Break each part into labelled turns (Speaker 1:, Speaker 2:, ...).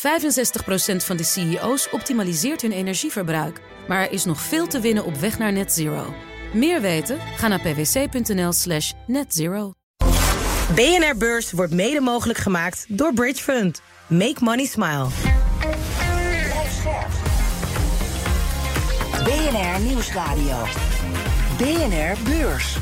Speaker 1: 65% van de CEO's optimaliseert hun energieverbruik. Maar er is nog veel te winnen op weg naar net zero. Meer weten? Ga naar pwc.nl slash netzero.
Speaker 2: BNR Beurs wordt mede mogelijk gemaakt door Bridge Fund. Make money smile.
Speaker 3: BNR Nieuwsradio. BNR Beurs.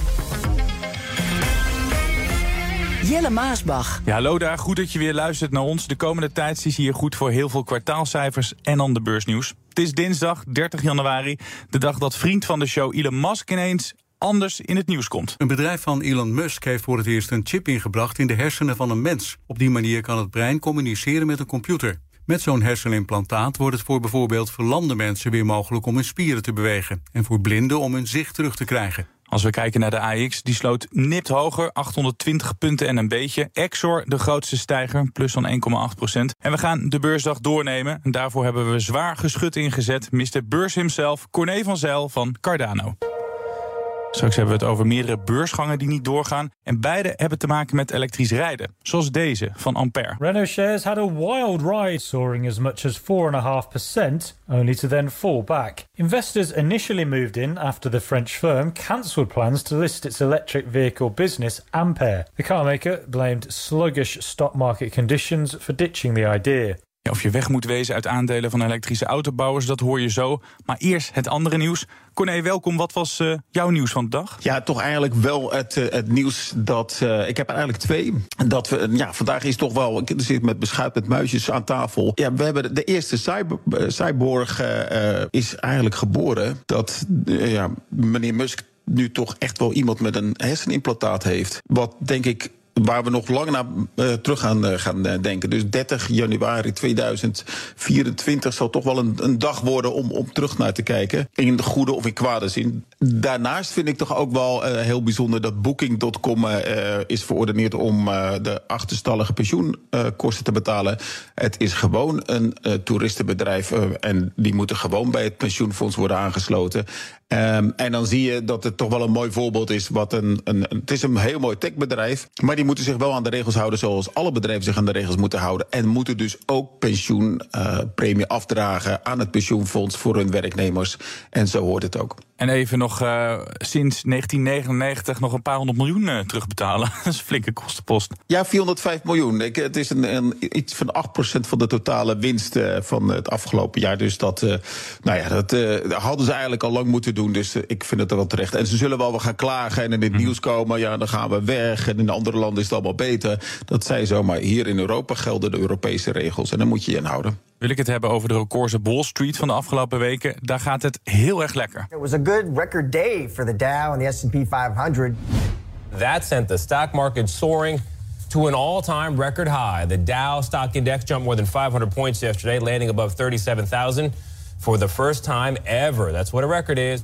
Speaker 3: Jelle Maasbach.
Speaker 4: Ja, hallo daar. Goed dat je weer luistert naar ons. De komende tijd is hier goed voor heel veel kwartaalcijfers en dan de beursnieuws. Het is dinsdag 30 januari, de dag dat vriend van de show Elon Musk ineens anders in het nieuws komt.
Speaker 5: Een bedrijf van Elon Musk heeft voor het eerst een chip ingebracht in de hersenen van een mens. Op die manier kan het brein communiceren met een computer. Met zo'n hersenimplantaat wordt het voor bijvoorbeeld verlamde mensen weer mogelijk om hun spieren te bewegen en voor blinden om hun zicht terug te krijgen.
Speaker 4: Als we kijken naar de AX, die sloot nipt hoger, 820 punten en een beetje. Exor, de grootste stijger, plus van 1,8 procent. En we gaan de beursdag doornemen. En daarvoor hebben we zwaar geschut ingezet. Mr. Beurs himself, Corné van Zijl van Cardano. Straks hebben we het over meerdere beursgangen die niet doorgaan. En beide hebben te maken met elektrisch rijden. Zoals deze van Ampère.
Speaker 6: Renault shares had a wild ride, soaring as much as 4.5%, only to then fall back. Investors initially moved in after the French firm cancelled plans to list its electric vehicle business, Ampère. The carmaker blamed sluggish stock market conditions for ditching the idea.
Speaker 4: Of je weg moet wezen uit aandelen van elektrische autobouwers, dat hoor je zo. Maar eerst het andere nieuws. Corné, welkom. Wat was uh, jouw nieuws van de dag?
Speaker 7: Ja, toch eigenlijk wel het, uh, het nieuws dat. Uh, ik heb eigenlijk twee. Dat we, ja, vandaag is toch wel. Ik zit met beschuit met muisjes aan tafel. Ja, we hebben de eerste cyber, cyborg is eigenlijk geboren. Dat ja, meneer Musk nu toch echt wel iemand met een hersenimplantaat heeft. Wat denk ik waar we nog lang naar uh, terug gaan, uh, gaan uh, denken. Dus 30 januari 2024 zal toch wel een, een, dag worden om, om terug naar te kijken. In de goede of in kwade zin. Daarnaast vind ik toch ook wel heel bijzonder dat Booking.com is verordeneerd om de achterstallige pensioenkosten te betalen. Het is gewoon een toeristenbedrijf en die moeten gewoon bij het pensioenfonds worden aangesloten. Um, en dan zie je dat het toch wel een mooi voorbeeld is. Wat een, een, het is een heel mooi techbedrijf. Maar die moeten zich wel aan de regels houden. Zoals alle bedrijven zich aan de regels moeten houden. En moeten dus ook pensioenpremie afdragen aan het pensioenfonds voor hun werknemers. En zo hoort het ook.
Speaker 4: En even nog uh, sinds 1999 nog een paar honderd miljoen uh, terugbetalen. dat is een flinke kostenpost.
Speaker 7: Ja, 405 miljoen. Ik, het is een, een, iets van 8% van de totale winst uh, van het afgelopen jaar. Dus dat, nou ja, dat hadden ze eigenlijk al lang moeten doen. Dus ik vind het er wel terecht. En ze zullen wel weer gaan klagen en in het mm. nieuws komen. Ja, dan gaan we weg. En in andere landen is het allemaal beter. Dat zij zo. Maar hier in Europa gelden de Europese regels. En daar moet je je aan houden.
Speaker 4: Wil ik het hebben over de records op Wall Street van de afgelopen weken. Daar gaat het heel erg lekker.
Speaker 8: It was a good record day for the Dow and the S&P 500.
Speaker 9: That sent the stock market soaring to an all-time record high. The Dow stock index jumped more than 500 points yesterday, landing above 37,000 for the first time ever. That's what a record is.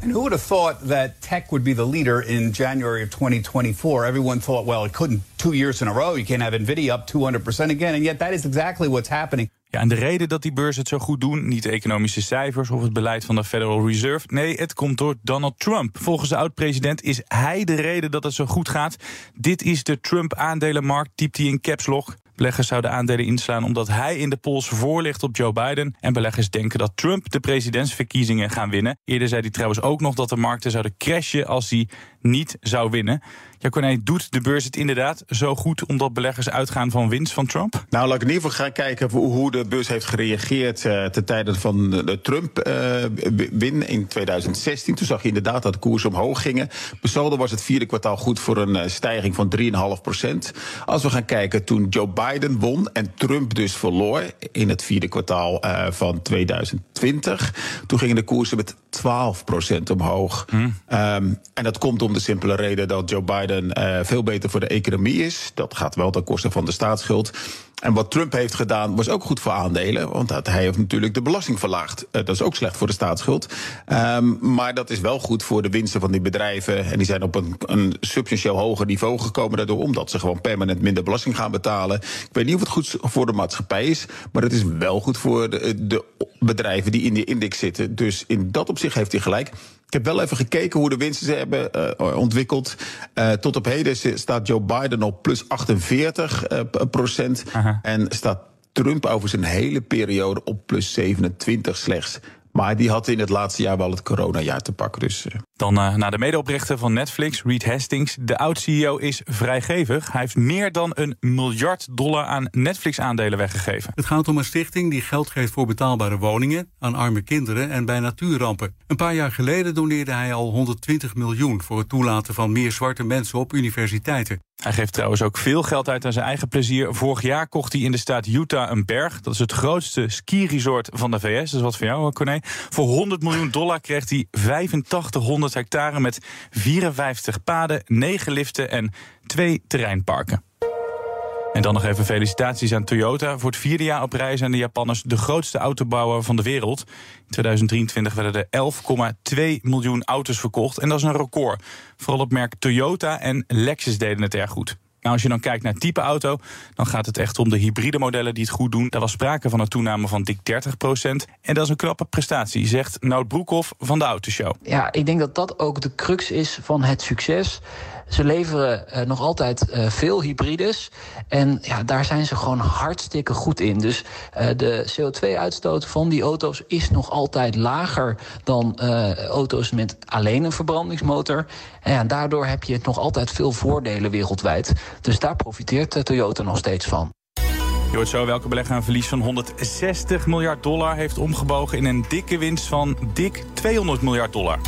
Speaker 10: And who would have thought that tech would be the leader in January of 2024? Everyone thought, well, it couldn't two years in a row. You can't have Nvidia up 200% again. And yet that is exactly what's happening.
Speaker 4: Ja, en de reden dat die beurs het zo goed doen, niet de economische cijfers of het beleid van de Federal Reserve. Nee, het komt door Donald Trump. Volgens de oud-president is hij de reden dat het zo goed gaat. Dit is de Trump-aandelenmarkt, typt hij in caps lock. Beleggers zouden aandelen inslaan omdat hij in de polls voor ligt op Joe Biden. En beleggers denken dat Trump de presidentsverkiezingen gaan winnen. Eerder zei hij trouwens ook nog dat de markten zouden crashen als hij niet zou winnen. Ja, Corné, doet de beurs het inderdaad zo goed omdat beleggers uitgaan van winst van Trump?
Speaker 7: Nou, laat ik in ieder geval gaan kijken hoe de beurs heeft gereageerd uh, ten tijde van de Trump-win uh, in 2016. Toen zag je inderdaad dat de koersen omhoog gingen. Besaldo was het vierde kwartaal goed voor een uh, stijging van 3,5 procent. Als we gaan kijken toen Joe Biden won en Trump dus verloor in het vierde kwartaal van 2020, toen gingen de koersen met 12 procent omhoog. Hmm. Um, en dat komt om de simpele reden dat Joe Biden uh, veel beter voor de economie is. Dat gaat wel ten koste van de staatsschuld. En wat Trump heeft gedaan was ook goed voor aandelen. Want dat, hij heeft natuurlijk de belasting verlaagd. Uh, dat is ook slecht voor de staatsschuld. Um, maar dat is wel goed voor de winsten van die bedrijven. En die zijn op een, een substantieel hoger niveau gekomen daardoor. Omdat ze gewoon permanent minder belasting gaan betalen. Ik weet niet of het goed voor de maatschappij is. Maar het is wel goed voor de, de bedrijven die in die index zitten. Dus in dat opzicht heeft hij gelijk. Ik heb wel even gekeken hoe de winsten ze hebben uh, ontwikkeld. Uh, tot op heden staat Joe Biden op plus 48 uh, procent. En staat Trump over zijn hele periode op plus 27 slechts. Maar die had in het laatste jaar wel het coronajaar te pakken. Dus.
Speaker 4: Dan uh, naar de medeoprichter van Netflix, Reed Hastings. De oud-CEO is vrijgevig. Hij heeft meer dan een miljard dollar aan Netflix-aandelen weggegeven.
Speaker 5: Het gaat om een stichting die geld geeft voor betaalbare woningen... aan arme kinderen en bij natuurrampen. Een paar jaar geleden doneerde hij al 120 miljoen... voor het toelaten van meer zwarte mensen op universiteiten.
Speaker 4: Hij geeft trouwens ook veel geld uit aan zijn eigen plezier. Vorig jaar kocht hij in de staat Utah een berg. Dat is het grootste ski-resort van de VS. Dat is wat voor jou, Corné. Voor 100 miljoen dollar kreeg hij 8500 hectare met 54 paden, 9 liften en twee terreinparken. En dan nog even felicitaties aan Toyota. Voor het vierde jaar op rij zijn de Japanners de grootste autobouwer van de wereld. In 2023 werden er 11,2 miljoen auto's verkocht. En dat is een record. Vooral het merk Toyota en Lexus deden het erg goed. Nou, als je dan kijkt naar type auto, dan gaat het echt om de hybride modellen die het goed doen. Daar was sprake van een toename van dik 30 procent. En dat is een knappe prestatie, zegt Nout Broekhoff van de Autoshow.
Speaker 11: Ja, ik denk dat dat ook de crux is van het succes. Ze leveren uh, nog altijd uh, veel hybrides. En ja, daar zijn ze gewoon hartstikke goed in. Dus uh, de CO2-uitstoot van die auto's is nog altijd lager dan auto's met alleen een verbrandingsmotor. En ja, daardoor heb je nog altijd veel voordelen wereldwijd. Dus daar profiteert Toyota nog steeds van.
Speaker 4: Je hoort zo welke belegger een verlies van 160 miljard dollar heeft omgebogen in een dikke winst van dik 200 miljard dollar.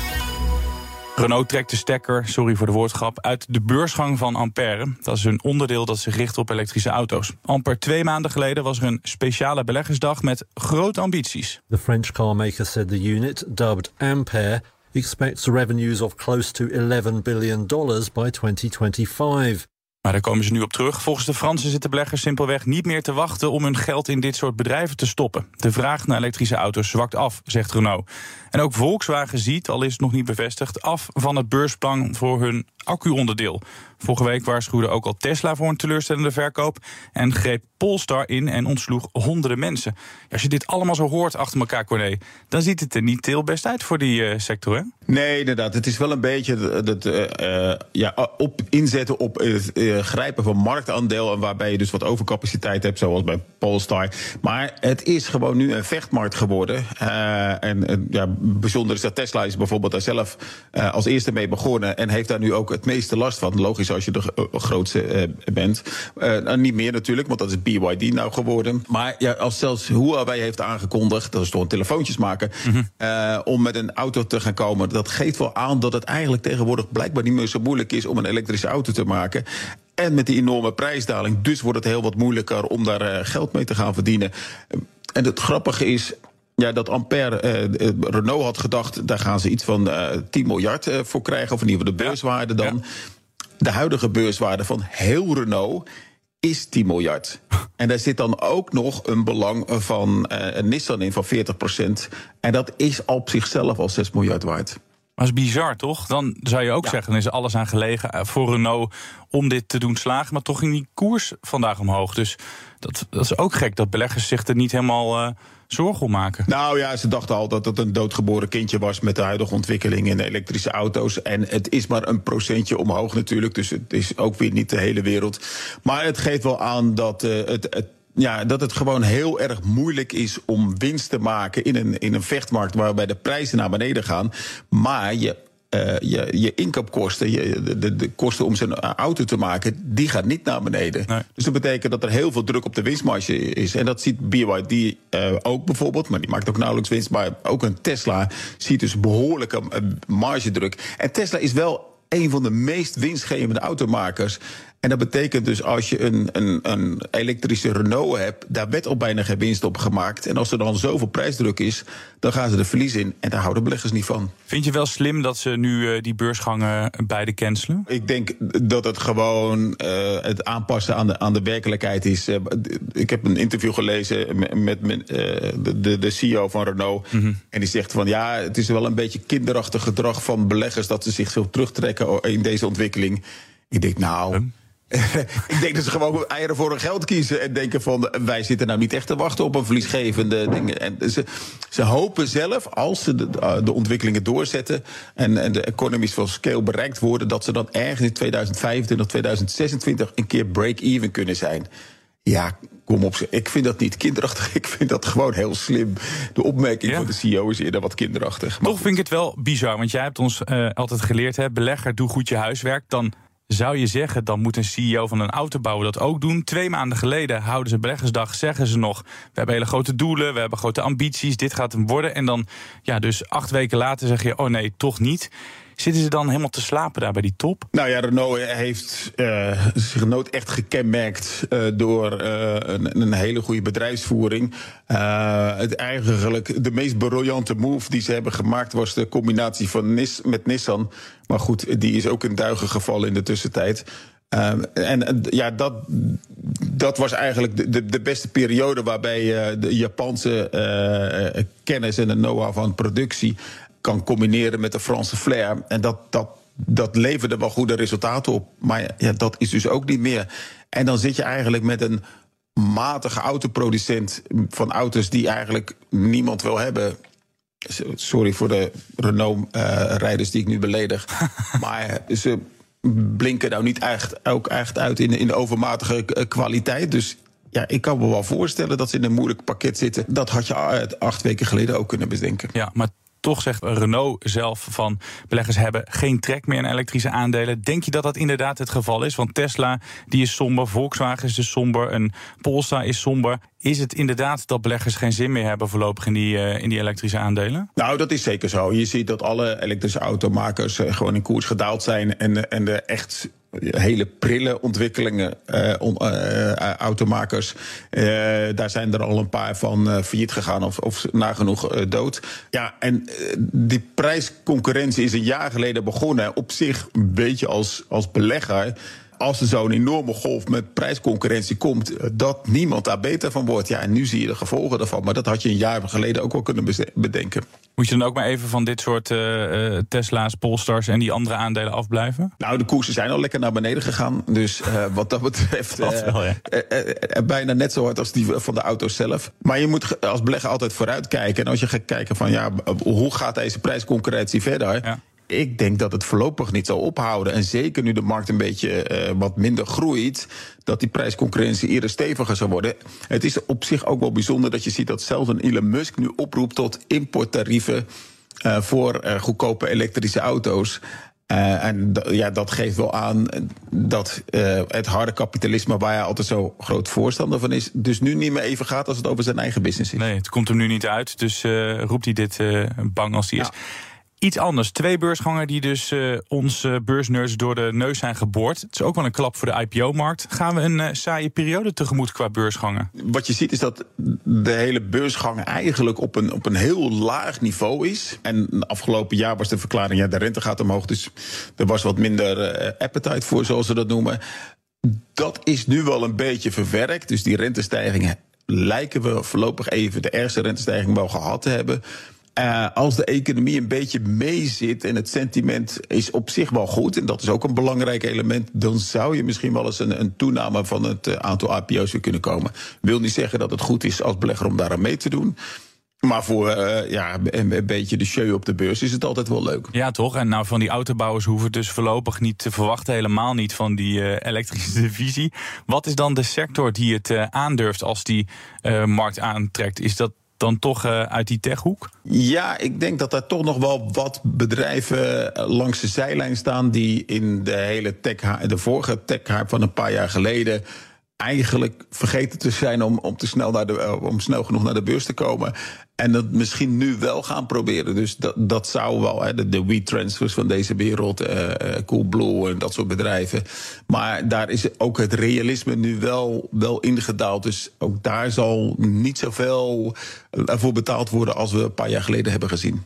Speaker 4: Renault trekt de stekker, sorry voor de woordgrap, uit de beursgang van Ampère. Dat is een onderdeel dat zich richt op elektrische auto's. Amper twee maanden geleden was er een speciale beleggersdag met grote ambities.
Speaker 12: The French carmaker said the unit, dubbed Ampère, expects revenues of close to 11 billion dollars by 2025.
Speaker 4: Maar daar komen ze nu op terug. Volgens de Fransen zitten beleggers simpelweg niet meer te wachten om hun geld in dit soort bedrijven te stoppen. De vraag naar elektrische auto's zwakt af, zegt Renault. En ook Volkswagen ziet, al is het nog niet bevestigd, af van het beursplan voor hun accu-onderdeel. Vorige week waarschuwde ook al Tesla voor een teleurstellende verkoop. En greep Polestar in en ontsloeg honderden mensen. als je dit allemaal zo hoort achter elkaar, Corné, dan ziet het er niet heel best uit voor die uh, sector, hè?
Speaker 7: Nee, inderdaad. Het is wel een beetje het uh, ja, op inzetten op uh, grijpen van marktaandeel. En waarbij je dus wat overcapaciteit hebt, zoals bij Polestar. Maar het is gewoon nu een vechtmarkt geworden. en ja, bijzonder is dat Tesla is bijvoorbeeld daar zelf als eerste mee begonnen. En heeft daar nu ook het meeste last van. Logisch als je de grootste bent. Nou, niet meer natuurlijk, want dat is BYD nou geworden. Maar ja, als zelfs Huawei heeft aangekondigd, dat is toch een telefoontjes maken, mm -hmm. om met een auto te gaan komen dat geeft wel aan dat het eigenlijk tegenwoordig blijkbaar niet meer zo moeilijk is om een elektrische auto te maken. En met die enorme prijsdaling, dus wordt het heel wat moeilijker om daar uh, geld mee te gaan verdienen. En het grappige is. Ja, dat Ampère, uh, Renault had gedacht, daar gaan ze iets van uh, 10 miljard voor krijgen. Of in ieder geval de beurswaarde dan. Ja. De huidige beurswaarde van heel Renault is 10 miljard. En daar zit dan ook nog een belang van Nissan in van 40 procent. En dat is op zichzelf al 6 miljard waard.
Speaker 4: Maar dat is bizar, toch? Dan zou je ook ja. zeggen, er is alles aan gelegen voor Renault om dit te doen slagen. Maar toch ging die koers vandaag omhoog. Dus dat, dat is ook gek dat beleggers zich er niet helemaal uh, zorgen om maken.
Speaker 7: Nou ja, ze dachten al dat het een doodgeboren kindje was met de huidige ontwikkeling in elektrische auto's. En het is maar een procentje omhoog natuurlijk. Dus het is ook weer niet de hele wereld. Maar het geeft wel aan dat uh, het, het ja, dat het gewoon heel erg moeilijk is om winst te maken in een, in een vechtmarkt waarbij de prijzen naar beneden gaan. Maar je uh, je, je inkoopkosten, je, de, de, kosten om zijn auto te maken, die gaan niet naar beneden. Nee. Dus dat betekent dat er heel veel druk op de winstmarge is. En dat ziet BYD uh, ook bijvoorbeeld, maar die maakt ook nauwelijks winst. Maar ook een Tesla ziet dus behoorlijke uh, margedruk. En Tesla is wel een van de meest winstgevende automakers. En dat betekent dus als je een, een, een, elektrische Renault hebt, daar werd al bijna geen winst op gemaakt. En als er dan zoveel prijsdruk is, dan gaan ze er verlies in. En daar houden beleggers niet van.
Speaker 4: Vind je wel slim dat ze nu uh, die beursgangen beide cancelen?
Speaker 7: Ik denk dat het gewoon uh, het aanpassen aan de, aan de werkelijkheid is. Uh, ik heb een interview gelezen met, met de, de, de, CEO van Renault. Mm -hmm. En die zegt van ja, het is wel een beetje kinderachtig gedrag van beleggers dat ze zich zo terugtrekken in deze ontwikkeling. Ik denk nou. ik denk dat ze gewoon eieren voor hun geld kiezen. En denken van, wij zitten nou niet echt te wachten op een verliesgevende ding. En ze, ze hopen zelf, als ze de, de ontwikkelingen doorzetten... En, en de economies van scale bereikt worden... dat ze dan ergens in 2025, 2026 een keer break-even kunnen zijn. Ja, kom op, ik vind dat niet kinderachtig. Ik vind dat gewoon heel slim. De opmerking van de CEO is eerder wat kinderachtig.
Speaker 4: Maar Toch vind ik het wel bizar, want jij hebt ons uh, altijd geleerd... Hè, belegger, doe goed je huiswerk. Dan zou je zeggen, dan moet een CEO van een autobouwer dat ook doen. Twee maanden geleden houden ze beleggersdag, zeggen ze nog... we hebben hele grote doelen, we hebben grote ambities, dit gaat hem worden. En dan, ja, dus acht weken later zeg je, oh nee, toch niet... Zitten ze dan helemaal te slapen daar bij die top?
Speaker 7: Nou ja, Renault heeft uh, zich nooit echt gekenmerkt uh, door een, een, hele goede bedrijfsvoering. eigenlijk de meest briljante move die ze hebben gemaakt was de combinatie van Nis met Nissan. Maar goed, die is ook in duigen gevallen in de tussentijd. en ja, dat, dat was eigenlijk de, de beste periode waarbij de Japanse kennis en de know-how van productie kan combineren met de Franse flair. En dat, dat, dat leverde wel goede resultaten op. Maar ja, dat is dus ook niet meer. En dan zit je eigenlijk met een matige autoproducent van auto's die eigenlijk niemand wil hebben. Sorry voor de Renault-rijders die ik nu beledig. maar ze blinken nou niet echt, ook echt uit in, in de overmatige kwaliteit. Dus ja, ik kan me wel voorstellen dat ze in een moeilijk pakket zitten. Dat had je acht weken geleden ook kunnen bedenken.
Speaker 4: Ja, maar toch zegt Renault zelf van beleggers hebben geen trek meer in elektrische aandelen. Denk je dat dat inderdaad het geval is? Want Tesla die is somber, Volkswagen is dus somber, en Polestar is somber. Is het inderdaad dat beleggers geen zin meer hebben voorlopig in die, uh, in die elektrische aandelen?
Speaker 7: Nou, dat is zeker zo. Je ziet dat alle elektrische automakers uh, gewoon in koers gedaald zijn en, en de echt hele prille ontwikkelingen, uh, on, uh, automakers. Daar zijn er al een paar van failliet gegaan of, of nagenoeg dood. Ja, en die prijsconcurrentie is een jaar geleden begonnen. Op zich een beetje als, als belegger als er zo'n enorme golf met prijsconcurrentie komt, dat niemand daar beter van wordt. Ja, en nu zie je de gevolgen daarvan. Maar dat had je een jaar geleden ook wel kunnen bedenken.
Speaker 4: Moet je dan ook maar even van dit soort uh, Tesla's, Polestars en die andere aandelen afblijven?
Speaker 7: Nou, de koersen zijn al lekker naar beneden gegaan. Dus uh, wat dat betreft dat wel, ja. bijna net zo hard als die van de auto's zelf. Maar je moet als belegger altijd vooruitkijken. En als je gaat kijken van ja, hoe gaat deze prijsconcurrentie verder? Ja ik denk dat het voorlopig niet zal ophouden. En zeker nu de markt een beetje uh, wat minder groeit, dat die prijsconcurrentie eerder steviger zal worden. Het is op zich ook wel bijzonder dat je ziet dat zelfs een Elon Musk nu oproept tot importtarieven uh, voor uh, goedkope elektrische auto's. Uh, en ja, dat geeft wel aan dat uh, het harde kapitalisme, waar hij altijd zo groot voorstander van is, dus nu niet meer even gaat als het over zijn eigen business is.
Speaker 4: Nee, het komt hem nu niet uit. Dus uh, roept hij dit bang als hij is. Iets anders. Twee beursgangen die dus uh, ons uh, beursnerds door de neus zijn geboord. Het is ook wel een klap voor de IPO-markt. Gaan we een uh, saaie periode tegemoet qua beursgangen?
Speaker 7: Wat je ziet is dat de hele beursgang eigenlijk op een, op een heel laag niveau is. En afgelopen jaar was de verklaring, ja, de rente gaat omhoog. Dus er was wat minder appetite voor, zoals ze dat noemen. Dat is nu wel een beetje verwerkt. Dus die rentestijgingen lijken we voorlopig even de ergste rentestijging wel gehad te hebben. Uh, als de economie een beetje meezit en het sentiment is op zich wel goed, en dat is ook een belangrijk element, dan zou je misschien wel eens een, een toename van het uh, aantal IPO's weer kunnen komen. Wil niet zeggen dat het goed is als belegger om daar aan mee te doen. Maar voor uh, ja, een, een, beetje de show op de beurs is het altijd wel leuk.
Speaker 4: Ja, toch? En nou, van die autobouwers hoeven dus voorlopig niet te verwachten, helemaal niet van die elektrische divisie. Wat is dan de sector die het aandurft als die markt aantrekt? Is dat dan toch uh, uit die techhoek?
Speaker 7: Ja, ik denk dat er toch nog wel wat bedrijven langs de zijlijn staan die in de hele tech, de vorige tech van een paar jaar geleden eigenlijk vergeten te zijn om, om, te snel naar de, eh, om snel genoeg naar de beurs te komen. En dat misschien nu wel gaan proberen. Dus dat, dat zou wel, hè, de, de WeTransfers van deze wereld, uh, Coolblue en dat soort bedrijven. Maar daar is ook het realisme nu wel, wel ingedaald. Dus ook daar zal niet zoveel voor betaald worden als we een paar jaar geleden hebben gezien.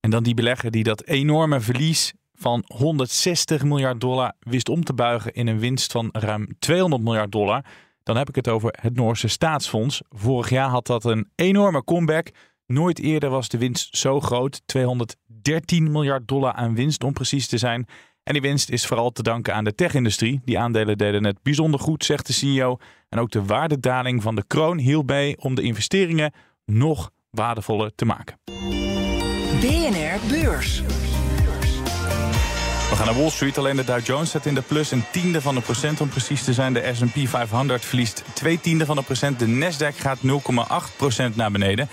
Speaker 4: En dan die belegger die dat enorme verlies van 160 miljard dollar wist om te buigen in een winst van ruim 200 miljard dollar. Dan heb ik het over het Noorse staatsfonds. Vorig jaar had dat een enorme comeback. Nooit eerder was de winst zo groot. 213 miljard dollar aan winst om precies te zijn. En die winst is vooral te danken aan de tech-industrie. Die aandelen deden het bijzonder goed, zegt de CEO. En ook de waardedaling van de kroon hielp bij om de investeringen nog waardevoller te maken.
Speaker 3: BNR Beurs.
Speaker 4: We gaan naar Wall Street. Alleen de Dow Jones staat in de plus een tiende van de procent om precies te zijn. De S&P 500 verliest twee tiende van de procent. De Nasdaq gaat 0,8 procent naar beneden.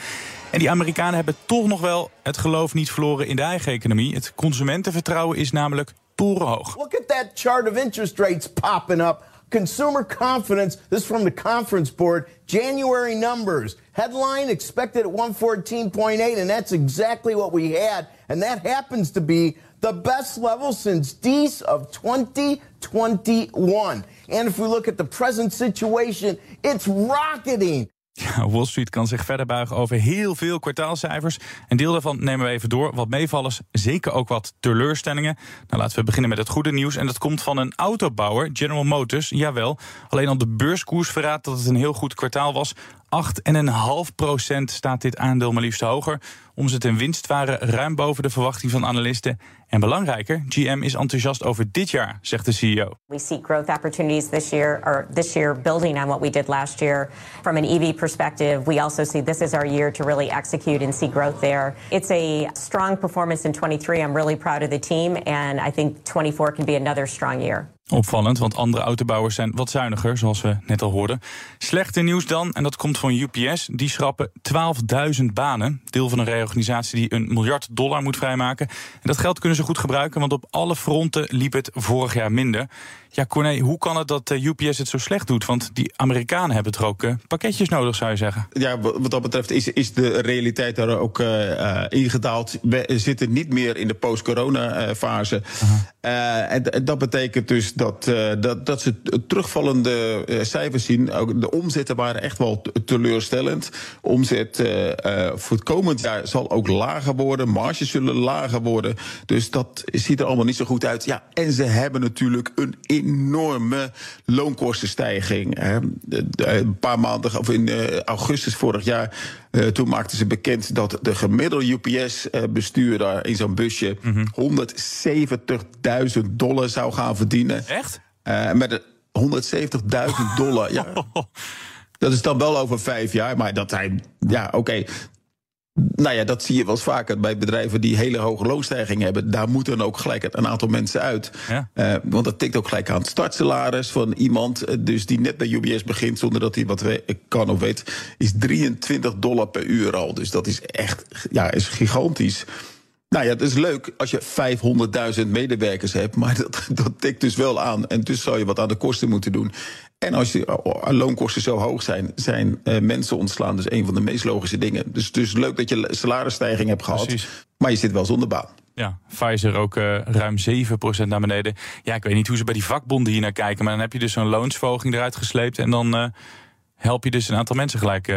Speaker 4: En die Amerikanen hebben toch nog wel het geloof niet verloren in de eigen economie. Het consumentenvertrouwen is namelijk torenhoog.
Speaker 13: Look at that chart of interest rates popping up. Consumer confidence, this is from the conference board, January numbers. Headline expected at 114.8, and that's exactly what we had. And that happens to be the best level since Dece of 2021. And if we look at the present situation, it's rocketing.
Speaker 4: Ja, Wall Street kan zich verder buigen over heel veel kwartaalcijfers. Een deel daarvan nemen we even door. Wat meevallers, zeker ook wat teleurstellingen. Nou, laten we beginnen met het goede nieuws. En dat komt van een autobouwer, General Motors. Jawel, alleen al de beurskoers verraadt dat het een heel goed kwartaal was. 8,5 procent staat dit aandeel maar liefst hoger. Omzet en winst waren ruim boven de verwachting van analisten. En belangrijker, GM is enthousiast over dit jaar, zegt de CEO.
Speaker 14: We see growth opportunities this year, or this year, building on what we did last year. From an EV perspective, we also see this is our year to really execute and see growth there. It's a strong performance in 23. I'm really proud of the team, and I think 24 can be another strong year.
Speaker 4: Opvallend, want andere autobouwers zijn wat zuiniger, zoals we net al hoorden. Slechte nieuws dan, en dat komt van UPS. Die schrappen 12.000 banen. Deel van een reorganisatie die een miljard dollar moet vrijmaken. En dat geld kunnen ze goed gebruiken, want op alle fronten liep het vorig jaar minder. Ja, Corné, hoe kan het dat eh, UPS het zo slecht doet? Want die Amerikanen hebben er ook eh, pakketjes nodig, zou je zeggen.
Speaker 7: Ja, wat dat betreft is, is de realiteit daar ook uh, ingedaald. We zitten niet meer in de post-corona-fase. Uh, en dat betekent dus dat, uh, dat, dat ze terugvallende cijfers zien. Ook de omzetten waren echt wel teleurstellend. Omzet voor het komend jaar zal ook lager worden. Marges zullen lager worden. Dus dat ziet er allemaal niet zo goed uit. Ja, en ze hebben natuurlijk een enorme loonkostenstijging. Een paar maanden, of in augustus vorig jaar, uh, toen maakten ze bekend dat de gemiddelde UPS-bestuurder in zo'n busje mm -hmm. 170.000 dollar zou gaan verdienen.
Speaker 4: Echt?
Speaker 7: Uh, met 170.000 dollar. ja. Dat is dan wel over vijf jaar, maar dat hij. Ja, oké. Okay. Nou ja, dat zie je wel eens vaker bij bedrijven die hele hoge loonstijging hebben. Daar moeten dan ook gelijk een aantal mensen uit. Ja. Uh, want dat tikt ook gelijk aan het startsalaris van iemand. Dus die net bij UBS begint zonder dat hij wat kan of weet. Is 23 dollar per uur al. Dus dat is echt ja, is gigantisch. Nou ja, het is leuk als je 500.000 medewerkers hebt, maar dat, dat tikt dus wel aan. En dus zou je wat aan de kosten moeten doen. En als je loonkosten zo hoog zijn, zijn uh, mensen ontslaan. Dus een van de meest logische dingen. Dus is leuk dat je salarisstijging hebt gehad, Precies. maar je zit wel zonder baan.
Speaker 4: Ja, Pfizer ook uh, ruim 7% naar beneden. Ja, ik weet niet hoe ze bij die vakbonden hier naar kijken, maar dan heb je dus zo'n loonsverhoging eruit gesleept en dan uh, help je dus een aantal mensen gelijk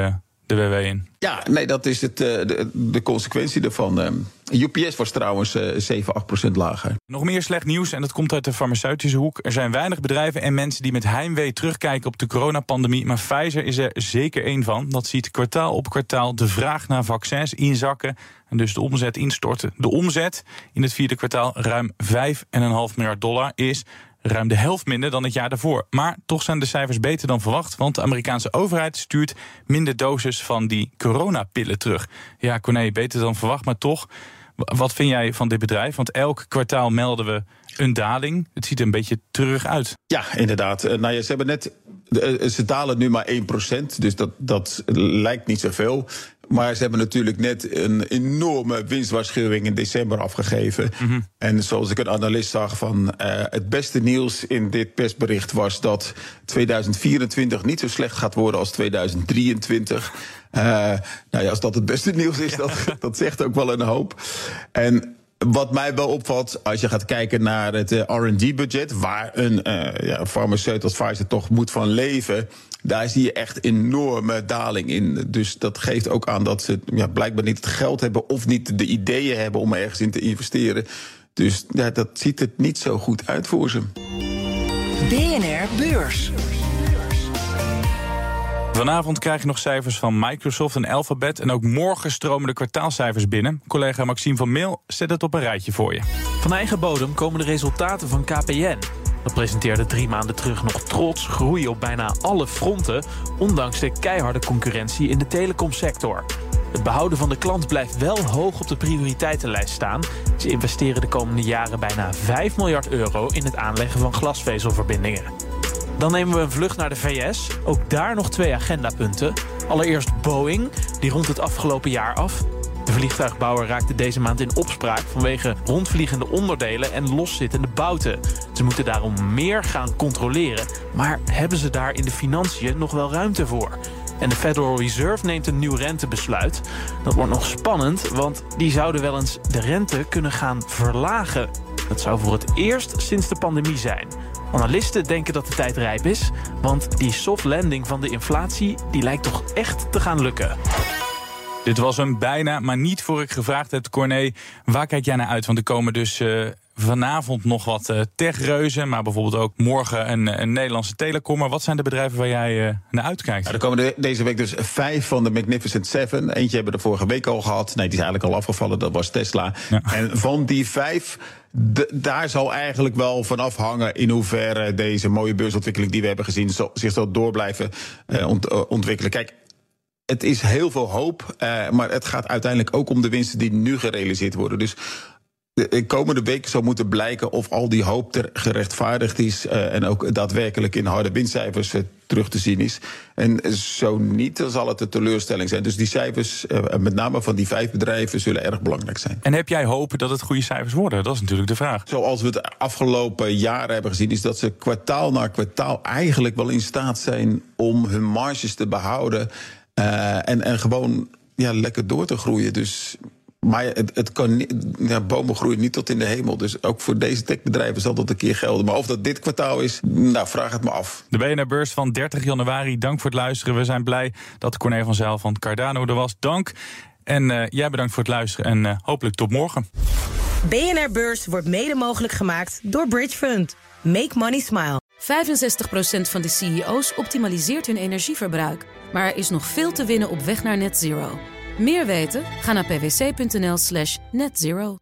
Speaker 4: de WW in.
Speaker 7: Ja, nee, dat is het, de, de consequentie ervan. UPS was trouwens 7, 8% lager.
Speaker 4: Nog meer slecht nieuws en dat komt uit de farmaceutische hoek. Er zijn weinig bedrijven en mensen die met heimwee terugkijken op de coronapandemie. Maar Pfizer is er zeker één van. Dat ziet kwartaal op kwartaal de vraag naar vaccins inzakken. En dus de omzet instorten. De omzet in het vierde kwartaal, ruim 5,5 miljard dollar, is ruim de helft minder dan het jaar daarvoor. Maar toch zijn de cijfers beter dan verwacht, want de Amerikaanse overheid stuurt minder doses van die coronapillen terug. Ja, Corné, beter dan verwacht, maar toch. Wat vind jij van dit bedrijf? Want elk kwartaal melden we een daling. Het ziet er een beetje terug uit.
Speaker 7: Ja, inderdaad. Nou ja, ze hebben net. Ze dalen nu maar 1%, dus dat, dat lijkt niet zoveel. Maar ze hebben natuurlijk net een enorme winstwaarschuwing in december afgegeven. Mm -hmm. En zoals ik een analist zag van uh, het beste nieuws in dit persbericht was dat 2024 niet zo slecht gaat worden als 2023. Uh, nou ja, als dat het beste nieuws is, dat, dat zegt ook wel een hoop. En wat mij wel opvalt, als je gaat kijken naar het uh, RD-budget, waar een uh, ja, farmaceut als toch moet van leven, daar zie je echt enorme daling in. Dus dat geeft ook aan dat ze ja, blijkbaar niet het geld hebben of niet de ideeën hebben om ergens in te investeren. Dus ja, dat ziet er niet zo goed uit voor ze.
Speaker 3: BNR Beurs.
Speaker 4: Vanavond krijg je nog cijfers van Microsoft en Alphabet. En ook morgen stromen de kwartaalcijfers binnen. Collega Maxime van Meel zet het op een rijtje voor je.
Speaker 15: Van eigen bodem komen de resultaten van KPN. Dat presenteerde drie maanden terug nog trots groei op bijna alle fronten, ondanks de keiharde concurrentie in de telecomsector. Het behouden van de klant blijft wel hoog op de prioriteitenlijst staan. Ze investeren de komende jaren bijna 5 miljard euro in het aanleggen van glasvezelverbindingen. Dan nemen we een vlucht naar de VS. Ook daar nog twee agendapunten. Allereerst Boeing, die rond het afgelopen jaar af. De vliegtuigbouwer raakte deze maand in opspraak vanwege rondvliegende onderdelen en loszittende bouten. Ze moeten daarom meer gaan controleren, maar hebben ze daar in de financiën nog wel ruimte voor? En de Federal Reserve neemt een nieuw rentebesluit. Dat wordt nog spannend, want die zouden wel eens de rente kunnen gaan verlagen. Dat zou voor het eerst sinds de pandemie zijn. Analisten denken dat de tijd rijp is, want die soft landing van de inflatie die lijkt toch echt te gaan lukken.
Speaker 4: Dit was hem bijna, maar niet voor ik gevraagd heb, Corné. Waar kijk jij naar uit? Want er komen dus uh, vanavond nog wat uh, techreuzen, maar bijvoorbeeld ook morgen een, een Nederlandse telecom. Maar wat zijn de bedrijven waar jij uh, naar uitkijkt?
Speaker 7: Nou, er komen de, deze week dus vijf van de Magnificent Seven. Eentje hebben we de vorige week al gehad. Nee, die is eigenlijk al afgevallen, dat was Tesla. Ja. En van die vijf de, daar zal eigenlijk wel van afhangen in hoeverre deze mooie beursontwikkeling die we hebben gezien zich zal door blijven uh, ont, uh, ontwikkelen. Kijk, het is heel veel hoop, uh, maar het gaat uiteindelijk ook om de winsten die nu gerealiseerd worden. Dus de komende weken zal moeten blijken of al die hoop ter gerechtvaardigd is uh, en ook daadwerkelijk in harde winstcijfers uh, terug te zien is. En zo niet, dan zal het een teleurstelling zijn. Dus die cijfers, uh, met name van die vijf bedrijven, zullen erg belangrijk zijn.
Speaker 4: En heb jij hoop dat het goede cijfers worden? Dat is natuurlijk de vraag.
Speaker 7: Zoals we het afgelopen jaren hebben gezien, is dat ze kwartaal na kwartaal eigenlijk wel in staat zijn om hun marges te behouden. en, en gewoon ja, lekker door te groeien. Dus maar het, het kan niet, ja, bomen groeien niet tot in de hemel. Dus ook voor deze techbedrijven zal dat een keer gelden. Maar of dat dit kwartaal is, nou, vraag het me af.
Speaker 4: De BNR-beurs van 30 januari. Dank voor het luisteren. We zijn blij dat Corné van Zijl van Cardano er was. Dank. En uh, jij bedankt voor het luisteren en uh, hopelijk tot morgen.
Speaker 2: BNR-beurs wordt mede mogelijk gemaakt door Bridge Fund. Make money smile.
Speaker 1: 65% van de CEO's optimaliseert hun energieverbruik. Maar er is nog veel te winnen op weg naar net zero. Meer weten? Ga naar pwc.nl slash netzero.